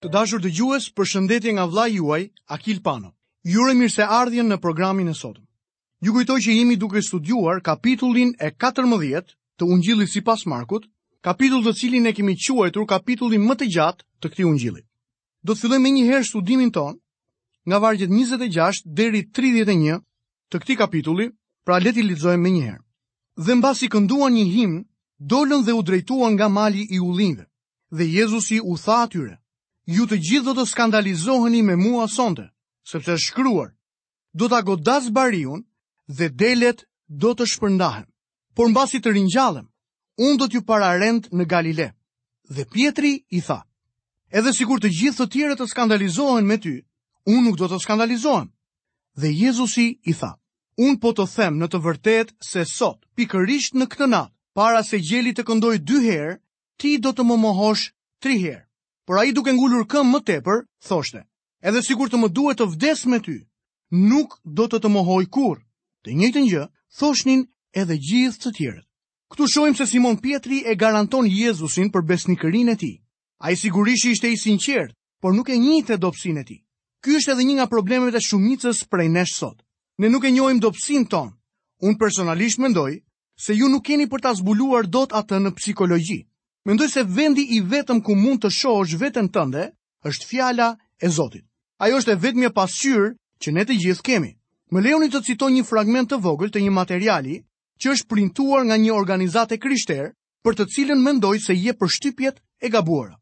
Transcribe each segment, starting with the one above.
Të dashur dëgjues, përshëndetje nga vëllai juaj Akil Pano. Ju uroj mirëseardhjen në programin e sotëm. Ju kujtoj që jemi duke studiuar kapitullin e 14 të Ungjillit sipas Markut, kapitull të cilin e kemi quajtur kapitullin më të gjatë të këtij ungjilli. Do të fillojmë menjëherë studimin tonë nga vargjet 26 deri 31 të këtij kapitulli, pra le t'i lexojmë menjëherë. Dhe mbasi kënduan një himn, dolën dhe u drejtuan nga mali i Ullinjve. Dhe Jezusi u tha atyre, ju të gjithë do të skandalizoheni me mua sonte, sepse është shkruar, do ta godas bariun dhe delet do të shpërndahen. Por mbasi të ringjallem, unë do t'ju pararend në Galile. Dhe Pjetri i tha, edhe sikur të gjithë të tjerët të skandalizohen me ty, unë nuk do të skandalizohem. Dhe Jezusi i tha, unë po të them në të vërtetë se sot, pikërisht në këtë natë, para se gjeli të këndojë dy herë, Ti do të më mohosh tri herë. Por ai duke ngulur këmbë më tepër, thoshte, Edhe sikur të më duhet të vdes me ty, nuk do të të mohoj kurrë. Të njëjtën gjë thoshnin edhe gjithë të tjerët. Këtu shohim se Simon Pjetri e garanton Jezusin për besnikërinë e tij. Ai sigurisht ishte i sinqertë por nuk e njihte dobësinë e tij. Ky është edhe një nga problemet e shumicës prej nesh sot. Ne nuk e njohim dobësinë tonë. Unë personalisht mendoj se ju nuk keni për ta zbuluar dot atë në psikologji. Mendoj se vendi i vetëm ku mund të shohësh veten tënde është fjala e Zotit. Ajo është e vetmja pasqyrë që ne të gjithë kemi. Më lejoni të citoj një fragment të vogël të një materiali që është printuar nga një organizatë e krishterë për të cilën mendoj se jep përshtypjet e gabuara.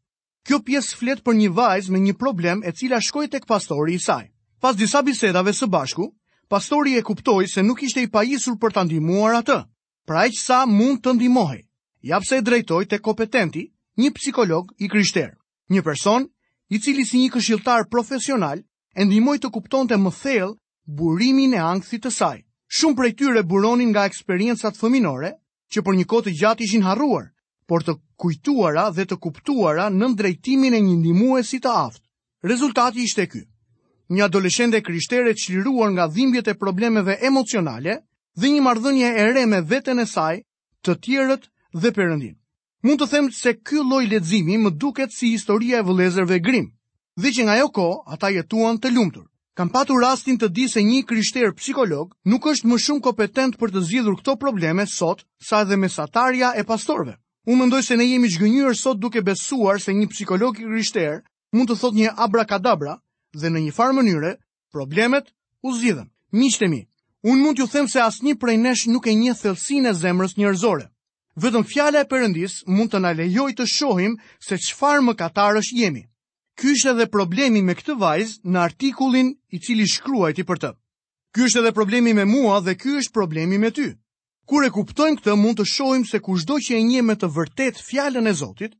Kjo pjesë flet për një vajzë me një problem e cila shkoi tek pastori i saj. Pas disa bisedave së bashku, pastori e kuptoi se nuk ishte i pajisur për ta ndihmuar atë, për aq sa mund të ndihmohej. Ja pse e drejtoi tek kompetenti, një psikolog i krishterë, një person i cili si një këshilltar profesional e ndihmoi të kuptonte më thellë burimin e ankthit të saj. Shumë prej tyre buronin nga eksperiencat fëminore që për një kohë të gjatë ishin harruar, por të kujtuara dhe të kuptuara nën drejtimin e një ndihmuesi të aftë. Rezultati ishte ky. Një adoleshente e krishterë çliruar nga dhimbjet e problemeve emocionale dhe një marrëdhënie e re me veten e saj, të tjerët dhe Perëndinë. Mund të them se ky lloj leximi më duket si historia e vëllezërve Grimm, dhe që nga ajo kohë ata jetuan të lumtur. Kam patur rastin të di se një krishterë psikolog nuk është më shumë kompetent për të zgjidhur këto probleme sot sa edhe mesatarja e pastorëve. Unë mendoj se ne jemi zhgënjyer sot duke besuar se një psikolog i krishterë mund të thotë një abrakadabra dhe në një farë mënyre Problemet u zgjidhën. Miqtë e mi, unë mund t'ju them se asnjë prej nesh nuk e njeh thellësinë e zemrës njerëzore. Vetëm fjala e Perëndisë mund të na lejojë të shohim se çfarë mëkatarësh jemi. Ky është edhe problemi me këtë vajzë në artikullin i cili shkruajti për të. Ky është edhe problemi me mua dhe ky është problemi me ty. Kur e kuptojmë këtë, mund të shohim se kushdo që e njeh me të vërtetë fjalën e Zotit,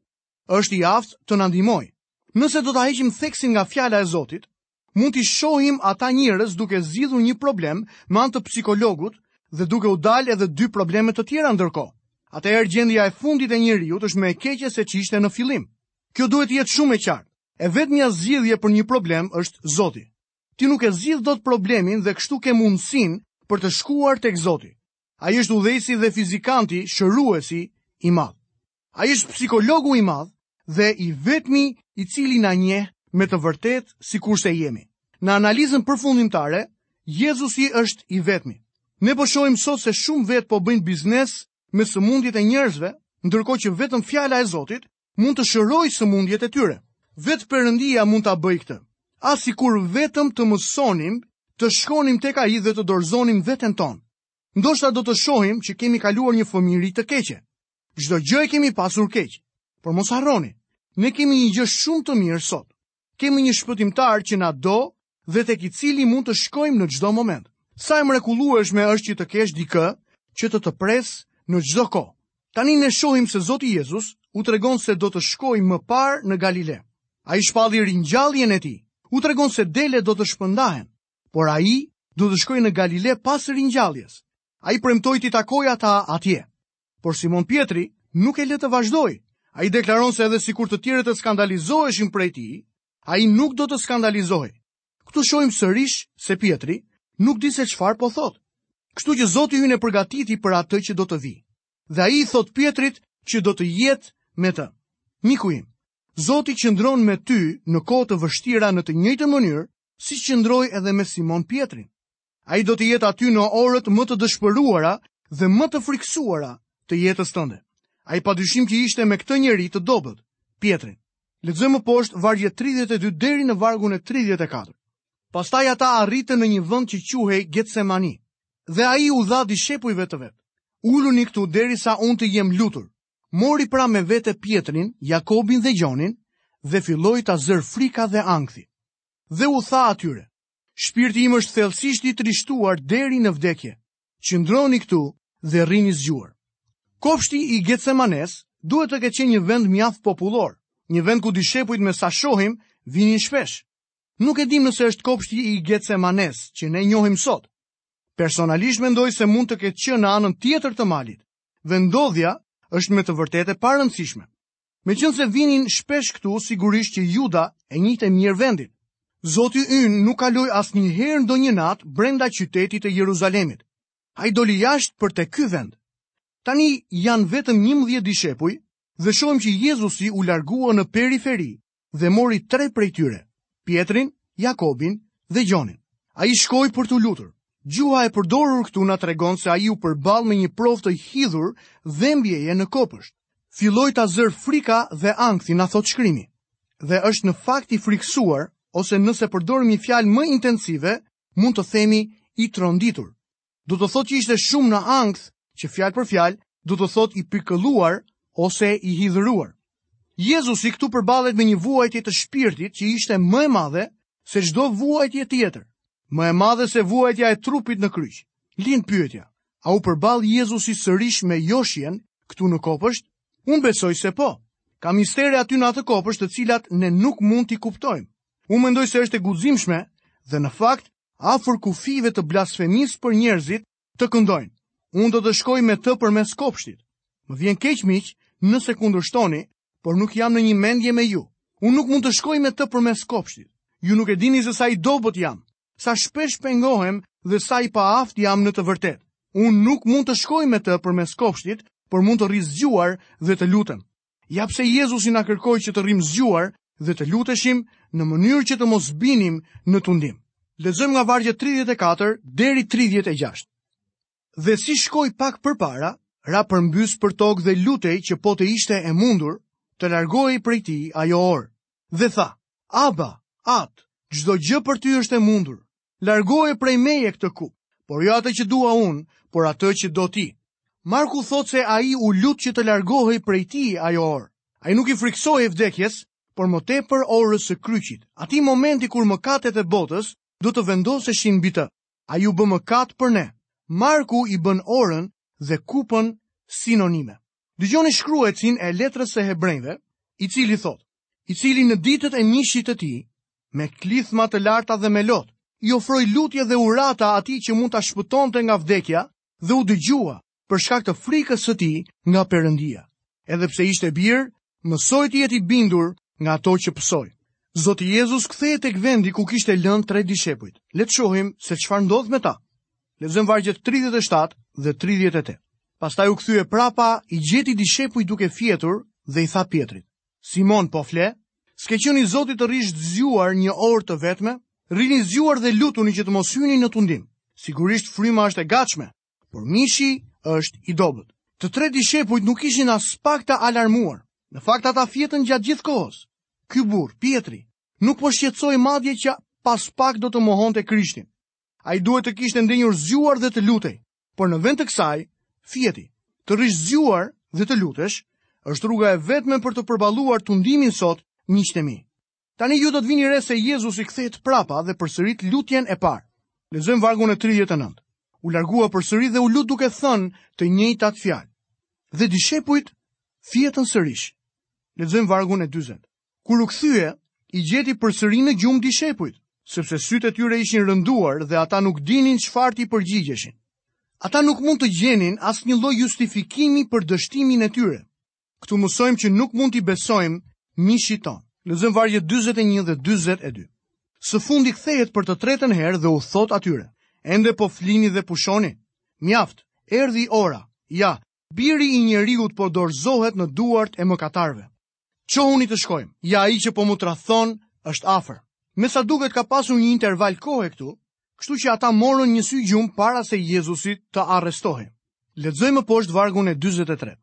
është i aftë të na ndihmojë. Nëse do ta heqim theksin nga fjala e Zotit, mund t'i shohim ata njerëz duke zgjidhur një problem me anë të psikologut dhe duke u dalë edhe dy probleme të tjera ndërkohë. Atëherë gjendja e fundit e njeriut është më e keqe se ç'ishte në fillim. Kjo duhet të jetë shumë e qartë. E vetmja zgjidhje për një problem është Zoti. Ti nuk e zgjidh dot problemin dhe kështu ke mundësinë për të shkuar tek Zoti. Ai është udhëheqësi dhe fizikanti, shëruesi i madh. Ai është psikologu i madh dhe i vetmi i cili na njeh me të vërtetë sikurse jemi. Në analizën përfundimtare, Jezusi është i vetmi. Ne po shohim sot se shumë vetë po bëjnë biznes me sëmundjet e njerëzve, ndërkohë që vetëm fjala e Zotit mund të shërojë sëmundjet e tyre. Vetë Perëndia mund ta bëjë këtë. Ah sikur vetëm të mësonim të shkonim tek ai dhe të dorëzonim veten tonë. Ndoshta do të shohim që kemi kaluar një fëmijëri të keqe. Çdo gjë e kemi pasur keq, por mos harroni, ne kemi një gjë shumë të mirë sot. Kemi një shpëtimtar që na do dhe tek i cili mund të shkojmë në çdo moment. Sa e mrekullueshme është që të kesh dikë që të të presë në çdo kohë. Tani ne shohim se Zoti Jezus u tregon se do të shkojë më parë në Galile. Ai shpalli ringjalljen e tij. U tregon se delet do të shpëndahen, por ai do të shkojë në Galile pas ringjalljes. Ai premtoi t'i takojë ata atje. Por Simon Pjetri nuk e lë të vazhdojë. Ai deklaron se edhe sikur të tjerët të skandalizoheshin prej tij, ai nuk do të skandalizohej. Këtu shohim sërish se Pjetri nuk di se çfarë po thotë. Kështu që Zoti ynë e përgatiti për atë që do të vijë. Dhe ai i thotë Pjetrit që do të jetë me të. Miku im, Zoti qëndron me ty në kohë të vështira në të njëjtën mënyrë siç qëndroi edhe me Simon Pjetrin. Ai do të jetë aty në orët më të dëshpëruara dhe më të frikësuara të jetës tënde. Ai padyshim që ishte me këtë njeri të dobët, Pjetrin. Lexojmë më poshtë vargjet 32 deri në vargun e 34. Pastaj ata arritën në një vend që quhej Getsemani, dhe ai u tha dishepujve të vet. Uluni këtu derisa unë të jem lutur. Mori pra me vete Pjetrin, Jakobin dhe Gjonin dhe filloi ta zërë frika dhe ankthi. Dhe u tha atyre: Shpirti im është thellësisht i trishtuar deri në vdekje. Qëndroni këtu dhe rrini zgjuar. Kopshti i Getsemanesë duhet të ketë qenë një vend mjaft popullor, një vend ku dishepujt me sa shohim vinin shpesh. Nuk e dimë nëse është kopshti i Getsemanesë që ne njohim sot. Personalisht mendoj se mund të ketë qenë në anën tjetër të malit. Vendndodhja është me të vërtetë e parëndësishme. Meqenëse vinin shpesh këtu, sigurisht që Juda e njihte mirë vendin. Zoti ynë nuk kaloi asnjëherë ndonjë natë brenda qytetit të Jeruzalemit. Ai doli jashtë për te ky vend. Tani janë vetëm njëmbëdhjetë dishepuj dhe shohim që Jezusi u largua në periferi dhe mori tre prej tyre, Pjetrin, Jakobin dhe Gjonin. Ai shkoi për t'u lutur. Gjuha e përdorur këtu na tregon se ai u përball me një provë të hidhur dhembjeje në kopësht. Filloi ta zërë frika dhe ankthi na thotë shkrimi. Dhe është në fakt i frikësuar ose nëse përdorim një fjalë më intensive, mund të themi i tronditur. do të thotë që ishte shumë në ankth, që fjalë për fjalë do të thotë i pikëlluar ose i hidhëruar. Jezusi këtu përballet me një vuajtje të shpirtit që ishte më e madhe se çdo vuajtje tjetër, më e madhe se vuajtja e trupit në kryq. Lind pyetja, a u përball Jezusi sërish me joshjen këtu në kopësht? Unë besoj se po. Ka mistere aty në atë kopësht të cilat ne nuk mund t'i kuptojmë. Unë mendoj se është e guximshme dhe në fakt afër kufijve të blasfemisë për njerëzit të këndojnë. Unë do të shkoj me të përmes kopshtit. Më vjen keq miq, nëse kundërshtoni, por nuk jam në një mendje me ju. Unë nuk mund të shkoj me të përmes kopshtit. Ju nuk e dini se sa i dobët jam, sa shpesh pengohem dhe sa i paaftë jam në të vërtetë. Unë nuk mund të shkoj me të përmes kopshtit, por mund të rri zgjuar dhe të lutem. Ja pse Jezusi na kërkoi që të rrimë zgjuar dhe të luteshim në mënyrë që të mos binim në tundim. Lexojmë nga vargjet 34 deri 36. Dhe si shkoi pak përpara, ra përmbys për tokë dhe lutej që po të ishte e mundur të largohej prej tij ajo orë. Dhe tha: Aba, Atë, çdo gjë për ty është e mundur. Largoje prej meje këtë kupë, por jo atë që dua unë, por atë që do ti. Marku thotë se ai u lut që të largohej prej tij ajo orë. Ai nuk i frikësohej vdekjes, por më tepër orës së kryqit. Atij momenti kur mëkatet e botës, do të vendoseshin mbi të. Ai u bë mëkat për ne. Marku i bën orën dhe kupën sinonime. Dëgjoni shkruesin e letrës së hebrenjve, i cili thotë, i cili në ditët e mishit të tij, me klithma të larta dhe me lot, i ofroi lutje dhe urata atij që mund ta shpëtonte nga vdekja dhe u dëgjua për shkak të frikës së tij nga Perëndia. Edhe pse ishte bir, mësoi të jetë i bindur nga ato që pësoi. Zoti Jezus kthehet tek vendi ku kishte lënë tre dishepujt. Le të shohim se çfarë ndodh me ta. Lexojmë vargjet 37 dhe 38. Pastaj u kthye prapa, i gjeti dishepujt duke fjetur dhe i tha Pjetrit, Simon po fle? S'ke qenë i zoti të rrish zgjuar një orë të vetme? Rrini zgjuar dhe lutuni që të mos hyni në tundim. Sigurisht fryma është e gatshme, por mishi është i dobët. Të tre dishepujt nuk ishin aspak të alarmuar. Në fakt ata fjetën gjatë gjithë kohës. Ky burrë, Pjetri, nuk po shqetësohej madje që pas pak do të mohonte Krishtin. Ai duhet të kishte ndenjur zgjuar dhe të lutej. Por në vend të kësaj, fjeti, të rrish zgjuar dhe të lutesh, është rruga e vetme për të përballuar tundimin sot, miqtë e mi. Tani ju do të vini re se Jezusi kthehet prapa dhe përsërit lutjen e parë. Lexojmë vargun e 39. U largua përsëri dhe u lut duke thënë të njëjtat fjalë. Dhe dishepujt fjetën sërish. Lexojmë vargun e 40. Kur u kthye, i gjeti përsëri në gjumë dishepujt, sepse sytë e tyre ishin rënduar dhe ata nuk dinin çfarë t'i përgjigjeshin. Ata nuk mund të gjenin asnjë lloj justifikimi për dështimin e tyre. Këtu mësojmë që nuk mund t'i besojmë mishit tonë. Lexojmë vargjet 41 dhe 42. Së fundi kthehet për të tretën herë dhe u thotë atyre, ende po flini dhe pushoni? Mjaft, erdhi ora, ja, biri i njeriut po dorëzohet në duart e mëkatarëve. Çohuni të shkojmë, ja ai që po më tradhton është afër. Me sa duket ka pasur një interval kohe këtu, kështu që ata morën një sy gjumë para se Jezusi të arrestohej. Lexojmë poshtë vargun e 43.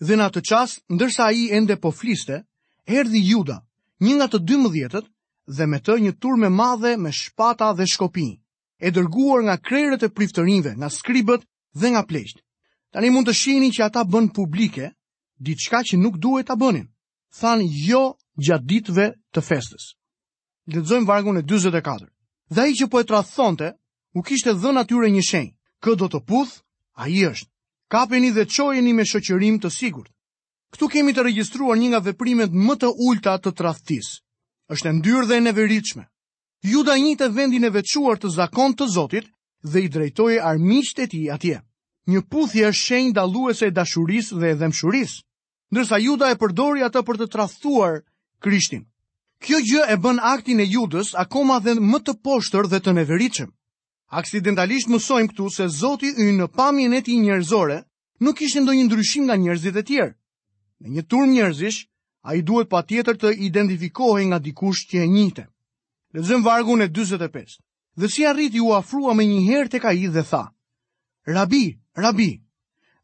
Dhe në atë çast, ndërsa ai ende po fliste, erdhi Juda, një nga të dymbëdhjetët, dhe me të një turmë e madhe me shpata dhe shkopinj, e dërguar nga krerët e priftërinjve, nga skribët dhe nga pleqtë. Tani mund të shihni që ata bënë publike diçka që nuk duhej ta bënin. Thanë jo gjatë ditëve të festës. Lexojmë vargun e 44. Dhe ai që po e tradhtonte, u kishte dhënë atyre një shenjë. Kë do të puth, ai është. Kapeni dhe çojeni me shoqërim të sigurt. Këtu kemi të regjistruar një nga veprimet më të ulta të tradhtisë. Është e ndyrë dhe e neveritshme. Juda njihte vendin e veçuar të zakontë të Zotit dhe i drejtoi armiqtë e tij atje. Një puthje është shenjë dalluese e dashurisë dhe e dhembshurisë, ndërsa Juda e përdori atë për të tradhtuar Krishtin. Kjo gjë e bën aktin e Judës akoma dhe më të poshtër dhe të neveritshëm. Aksidentalisht mësojmë këtu se Zoti ynë në pamjen e tij njerëzore nuk kishte ndonjë ndryshim nga njerëzit e tjerë. Në një turmë njerëzish, ai duhet patjetër të identifikohej nga dikush që e njihte. Lexojmë vargun e 45. Dhe si arriti iu afrua menjëherë tek ai dhe tha, Rabi, rabi,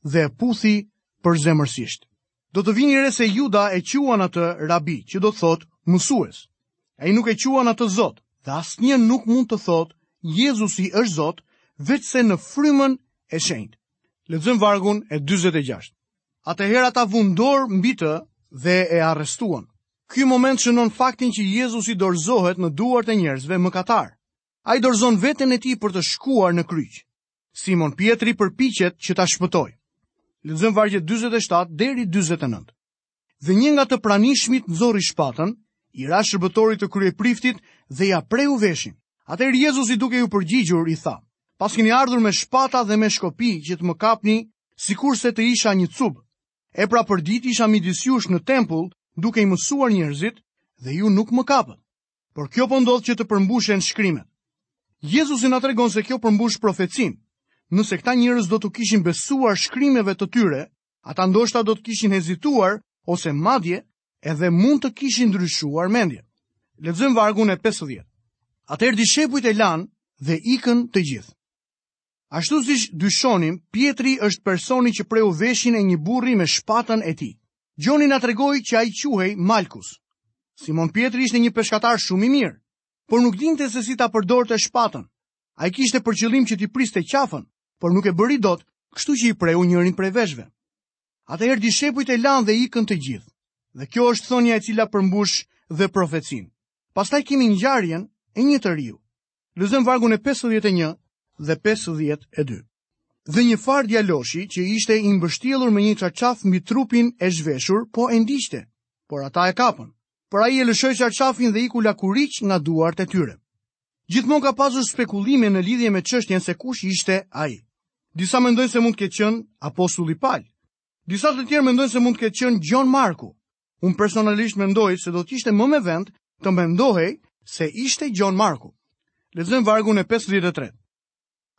dhe e puthi përzemërsisht. Do të vini re se Juda e quan atë rabi, që do të thotë mësues. Ai nuk e quan atë zot, dhe asnjë nuk mund të thotë Jezusi është zot, veçse në frymën e shenjtë. Lexojmë vargun e 46. Atëherë ata vunë dorë mbi të dhe e arrestuan. Ky moment shënon faktin që Jezusi dorëzohet në duart e njerëzve mëkatarë. Ai dorëzon veten e tij për të shkuar në kryq. Simon Pjetri përpiqet që ta shpëtojë. Lexojmë vargjet 47 deri 49. Dhe një nga të pranishmit nxori shpatën, i ra shërbëtorit të kryepriftit dhe ia preu veshin. Atëherë Jezusi duke iu përgjigjur u tha: Paskeni ardhur me shpata dhe me shkopinj që të më kapni, sikurse të isha një cub. E pra përditë isha midis jush në tempull, duke i mësuar njerëzit dhe ju nuk më kapët. Por kjo po ndodh që të përmbushen shkrimet. Jezusi na tregon se kjo përmbush profecinë. Nëse këta njerëz do t'u kishin besuar shkrimeve të tyre, ata ndoshta do të kishin hezituar ose madje edhe mund të kishin ndryshuar mendje. Lexojmë vargun e 50. Atëherë dishepujt e lanë dhe ikën të gjithë. Ashtu siç dyshonim, Pjetri është personi që preu veshin e një burri me shpatën e tij. Gjoni na tregon që ai quhej Malkus. Simon Pjetri ishte një peshkatar shumë i mirë, por nuk dinte se si ta përdorte shpatën. Ai kishte për qëllim që t'i priste qafën, por nuk e bëri dot, kështu që i preu njërin prej veshëve. Atëherë dishepujt e lanë dhe ikën të gjithë. Dhe kjo është thënia e cila përmbush dhe profecinë. Pastaj kemi ngjarjen e një të riu. Lexojmë vargun e 51 dhe 52. Dhe një farë djaloshi që ishte i mbështjellur me një çarçaf mbi trupin e zhveshur, po e ndiqte, por ata e kapën. Por ai e lëshoi çarçafin dhe iku lakuriq nga duart e tyre. Gjithmonë ka pasur spekulime në lidhje me çështjen se kush ishte ai. Disa mendojnë se mund të ketë qenë apostulli Pal. Disa të tjerë mendojnë se mund të ketë qenë Gjon Marku. Unë personalisht mendoj se do të ishte më me vend të mendohej se ishte Gjon Marku. Lexojmë vargun e 53.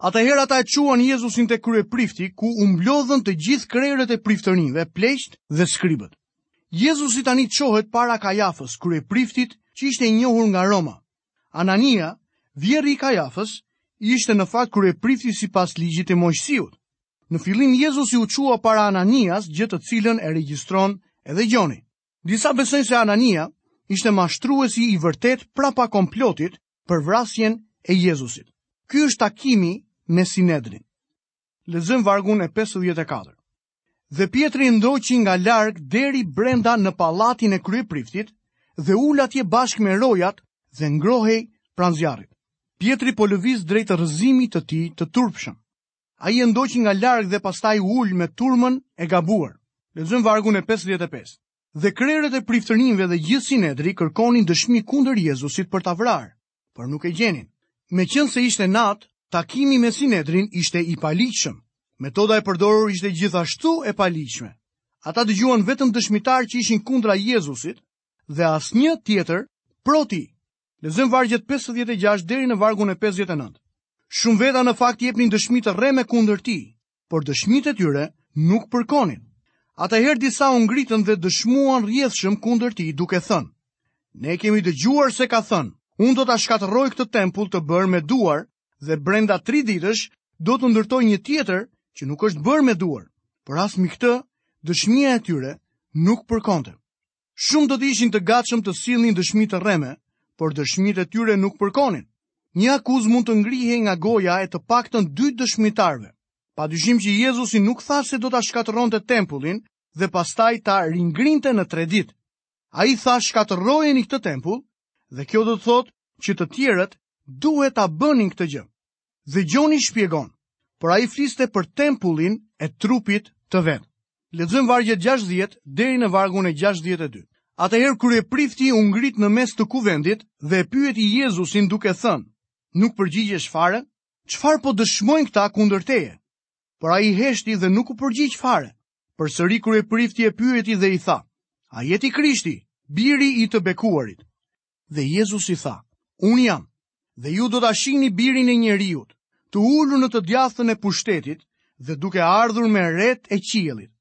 Atëherë ata e çuan Jezusin te kryeprifti, ku u mblodhën të gjithë krerët e priftërinjve, pleqtë dhe skribët. Jezusi tani çohet para Kajafës, kryepriftit që ishte i njohur nga Roma. Anania, vjehrri i Kajafës, ishte në fakt kryeprifti sipas ligjit të Moisiut. Në fillim Jezusi u çua para Ananias, gjë të cilën e regjistron edhe Gjoni. Disa besojnë se Anania ishte mashtruesi i vërtetë prapa komplotit për vrasjen e Jezusit. Ky është takimi me Sinedrin. Lexojmë vargun e 54. Dhe Pjetri ndoqi nga larg deri brenda në pallatin e kryepriftit dhe u ul atje bashkë me rojat dhe ngrohej pranë zjarrit. Pjetri po lëviz drejt rrëzimit të tij të turpshëm. Ai e ndoqi nga larg dhe pastaj u ul me turmën e gabuar. Lexojmë vargun e 55. Dhe krerët e priftërinjve dhe gjithë sinedri kërkonin dëshmi kundër Jezusit për ta vrarë, por nuk e gjenin. Meqenëse ishte natë, takimi me sinedrin ishte i paligjshëm. Metoda e përdorur ishte gjithashtu e paligjshme. Ata dëgjuan vetëm dëshmitarë që ishin kundra Jezusit dhe asnjë tjetër pro tij. Lexojmë vargjet 56 deri në vargun e 59. Shumë veta në fakt jepnin dëshmi të rreme kundër tij, por dëshmitë e tyre nuk përkonin. Atëherë disa u ngritën dhe dëshmuan rrejshëm kundër tij duke thënë. Ne e kemi dëgjuar se ka thënë, unë do ta shkatërroj këtë tempull të bërë me duar dhe brenda tri ditësh do të ndërtoj një tjetër që nuk është bërë me duar, por as mbi këtë dëshmia e tyre nuk përkonte. Shumë do të ishin të gatshëm të sillnin dëshmi të rreme, por dëshmitë e tyre nuk përkonin. Një akuzë mund të ngrihej nga goja e të paktën dy dëshmitarëve. Pa dyshim që Jezusi nuk tha se do ta shkatërronte tempullin dhe pastaj ta ringrinte në tre ditë. Ai tha shkatërrojeni këtë tempull dhe kjo do të thotë që të tjerët duhet ta bënin këtë gjë. Dhe Gjoni shpjegon, por ai fliste për tempullin e trupit të vet. Lexojmë vargjet 60 deri në vargun e 62. Atëherë kryeprifti u ngrit në mes të kuvendit dhe e pyeti Jezusin duke thënë: Nuk përgjigjesh fare? Çfarë po dëshmojnë këta kundër teje? Por ai heshti dhe nuk u përgjigj fare. Përsëri kryeprifti e pyeti dhe i tha: A je ti Krishti, biri i të bekuarit? Dhe Jezusi tha, Unë jam, dhe ju do ta shihni birin e njeriut, të ulur në të djathtën e pushtetit dhe duke ardhur me retë e qiellit.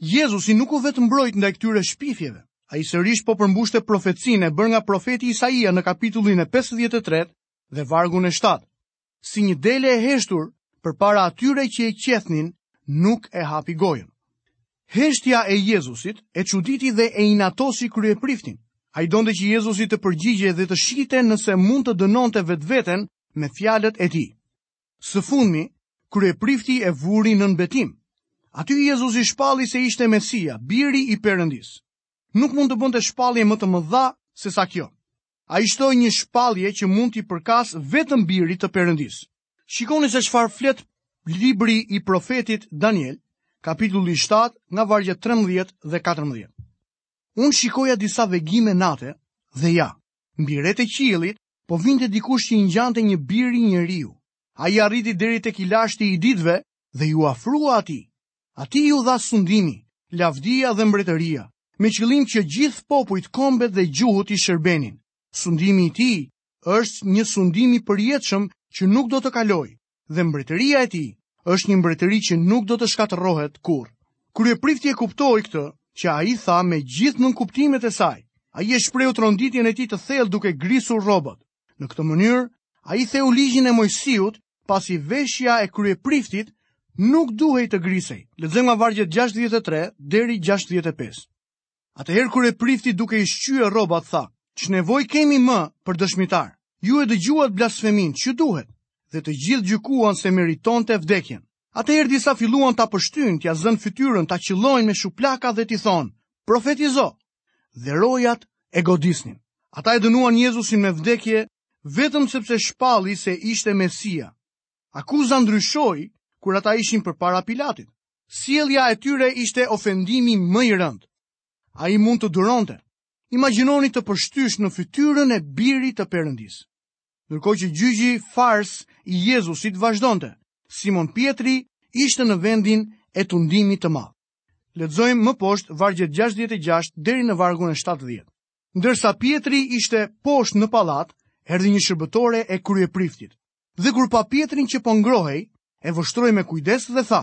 Jezusi nuk u vetëmbrojt ndaj këtyre shpifjeve, ai sërish po përmbushte profecinë e bërë nga profeti Isaia në kapitullin e 53 dhe vargun e shtatë, si një dele e heshtur përpara atyre që e qethnin nuk e hapi gojën. Heshtja e Jezusit e çuditi dhe e inatosi kryepriftin. Ai donte që Jezusi të përgjigjej dhe të shihte nëse mund të dënonte vetveten me fjalët e tij. Së fundmi, kryeprifti e vuri nën betim. Aty Jezusi shpalli se ishte Mesia, biri i Perëndisë. Nuk mund të bënte shpallje më të mëdha sesa kjo. Ai shtoi një shpallje që mund t'i përkasë vetëm birit të Perëndisë. Shikoni se çfarë flet libri i profetit Daniel, kapitulli 7, nga vargjet 13 dhe 14. Unë shikoja disa vegime nate dhe ja, mbi retë e qiellit po vinte dikush që i ngjante një biri njeriu. Ai arriti deri tek i lashti i ditëve dhe iu afrua atij. Atij iu dha sundimi, lavdia dhe mbretëria, me qëllim që gjithë popujt, kombet dhe gjuhët t'i shërbenin. Sundimi i tij është një sundim i përjetshëm që nuk do të kalojë dhe mbretëria e tij është një mbretëri që nuk do të shkatërrohet kurrë. Kryeprifti e kuptoi këtë që ai tha me gjithë nënkuptimet e saj. Ai e shprehu tronditjen e tij të thellë duke grisur rrobat. Në këtë mënyrë, ai theu ligjin e Moisiut, pasi veshja e kryepriftit nuk duhej të grisej. Lexojmë nga vargjet 63 deri 65. Atëherë kryeprifti duke i shqyer rrobat tha, ç'nevojë kemi më për dëshmitarë, ju e dëgjuat blasfeminë, ç'ju duket, dhe të gjithë gjykuan se meritonte vdekjen. Atëherë disa filluan ta pështyjnë, t'ia zënë fytyrën, ta qëllojnë me shuplaka dhe t'i thonë: "Profetizo!" Dhe rojat e godisnin. Ata e dënuan Jezusin me vdekje vetëm sepse shpalli se ishte Mesia. Akuza ndryshoi kur ata ishin përpara Pilatit. Sjellja e tyre ishte ofendimi më i rëndë ai mund të duronte. Imagjinoni të pështysh në fytyrën e birit të Perëndisë. Ndërkohë që gjyqi farsë i Jezusit vazhdonte, Simon Pjetri ishte në vendin e tundimit të madh. Lexojmë më poshtë vargjet 66 deri në vargun e 70. Ndërsa Pjetri ishte poshtë në pallat, erdhi një shërbëtore e kryepriftit. Dhe kur pa Pjetrin që po ngrohej, e vështroi me kujdes dhe tha: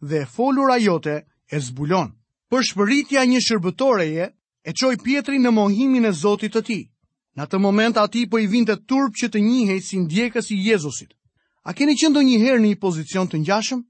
dhe e folura jote e zbulon. Pëshpëritja e një shërbëtoreje e çoi Pjetrin në mohimin e Zotit të tij. Në atë moment atij po i vinte turp që të njihej si ndjekës i Jezusit. A keni qenë ndonjëherë në një pozicion të ngjashëm?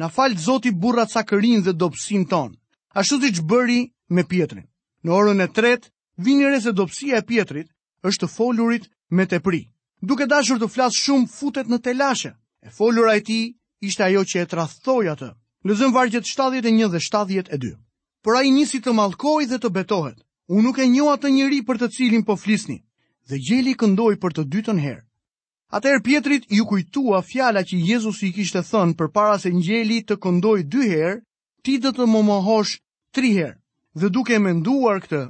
Na faltë Zoti burracakërinë dhe dobësinë tonë, ashtu siç bëri me Pjetrin. Në radhë të tretë, vini re se dobësia e Pjetrit është të folurit me tepri. Duke dashur të flasë shumë, futet në telashe. E folura e tij ishte ajo që e tradhtoi atë. Lexojmë vargjet 71 dhe 72. Por ai nisi të mallkojë dhe të betohet. Unë nuk e njoh atë njeri për të cilin po flisni. Dhe gjeli këndoi për të dytën herë. Atëherë Pjetrit iu kujtua fjala që Jezusi i kishte thënë përpara se gjeli të këndojë dy herë, Ti do të më mohosh tri herë dhe duke e menduar këtë,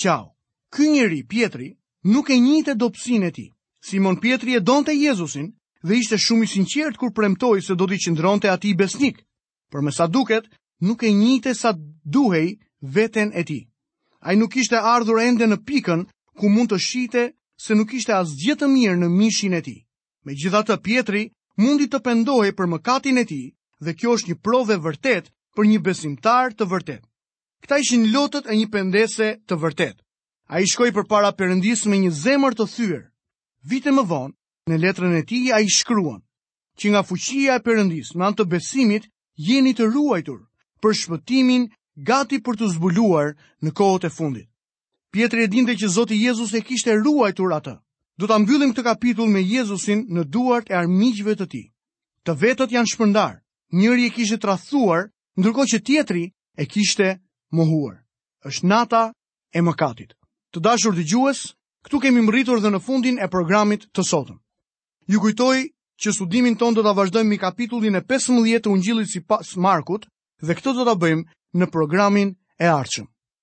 qau. Ky njeri, Pjetri, nuk e njihte dobësinë e tij. Simon Pjetri e donte Jezusin dhe ishte shumë i sinqertë kur premtoi se do t'i qëndronte atij besnik. Por me sa duket, nuk e njihte sa duhej veten e tij. Ai nuk kishte ardhur ende në pikën ku mund të shihte se nuk kishte asgjë të mirë në mishin e tij. Megjithatë, Pjetri mundi të pendohej për mëkatin e tij dhe kjo është një provë e vërtetë për një besimtar të vërtetë. Këta ishin lotët e një pendese të vërtetë. Ai shkoi përpara Perëndisë me një zemër të thyer. Vite më vonë, në letrën e tij ai shkruan: "Që nga fuqia e Perëndisë me anë të besimit jeni të ruajtur për shpëtimin gati për t'u zbuluar në kohët e fundit." Pjetri e dinte që Zoti Jezus e kishte ruajtur atë. Do ta mbyllim këtë kapitull me Jezusin në duart e armiqve të tij. Të vetët janë shpërndarë. Njëri e kishte tradhtuar, ndërkohë që tjetri e kishte mohuar. Është nata e mëkatit. Të dashur dëgjues, këtu kemi mbërritur dhe në fundin e programit të sotëm. Ju kujtoj që studimin tonë do ta vazhdojmë me kapitullin e 15 të Ungjillit sipas Markut dhe këtë do ta bëjmë në programin e ardhshëm.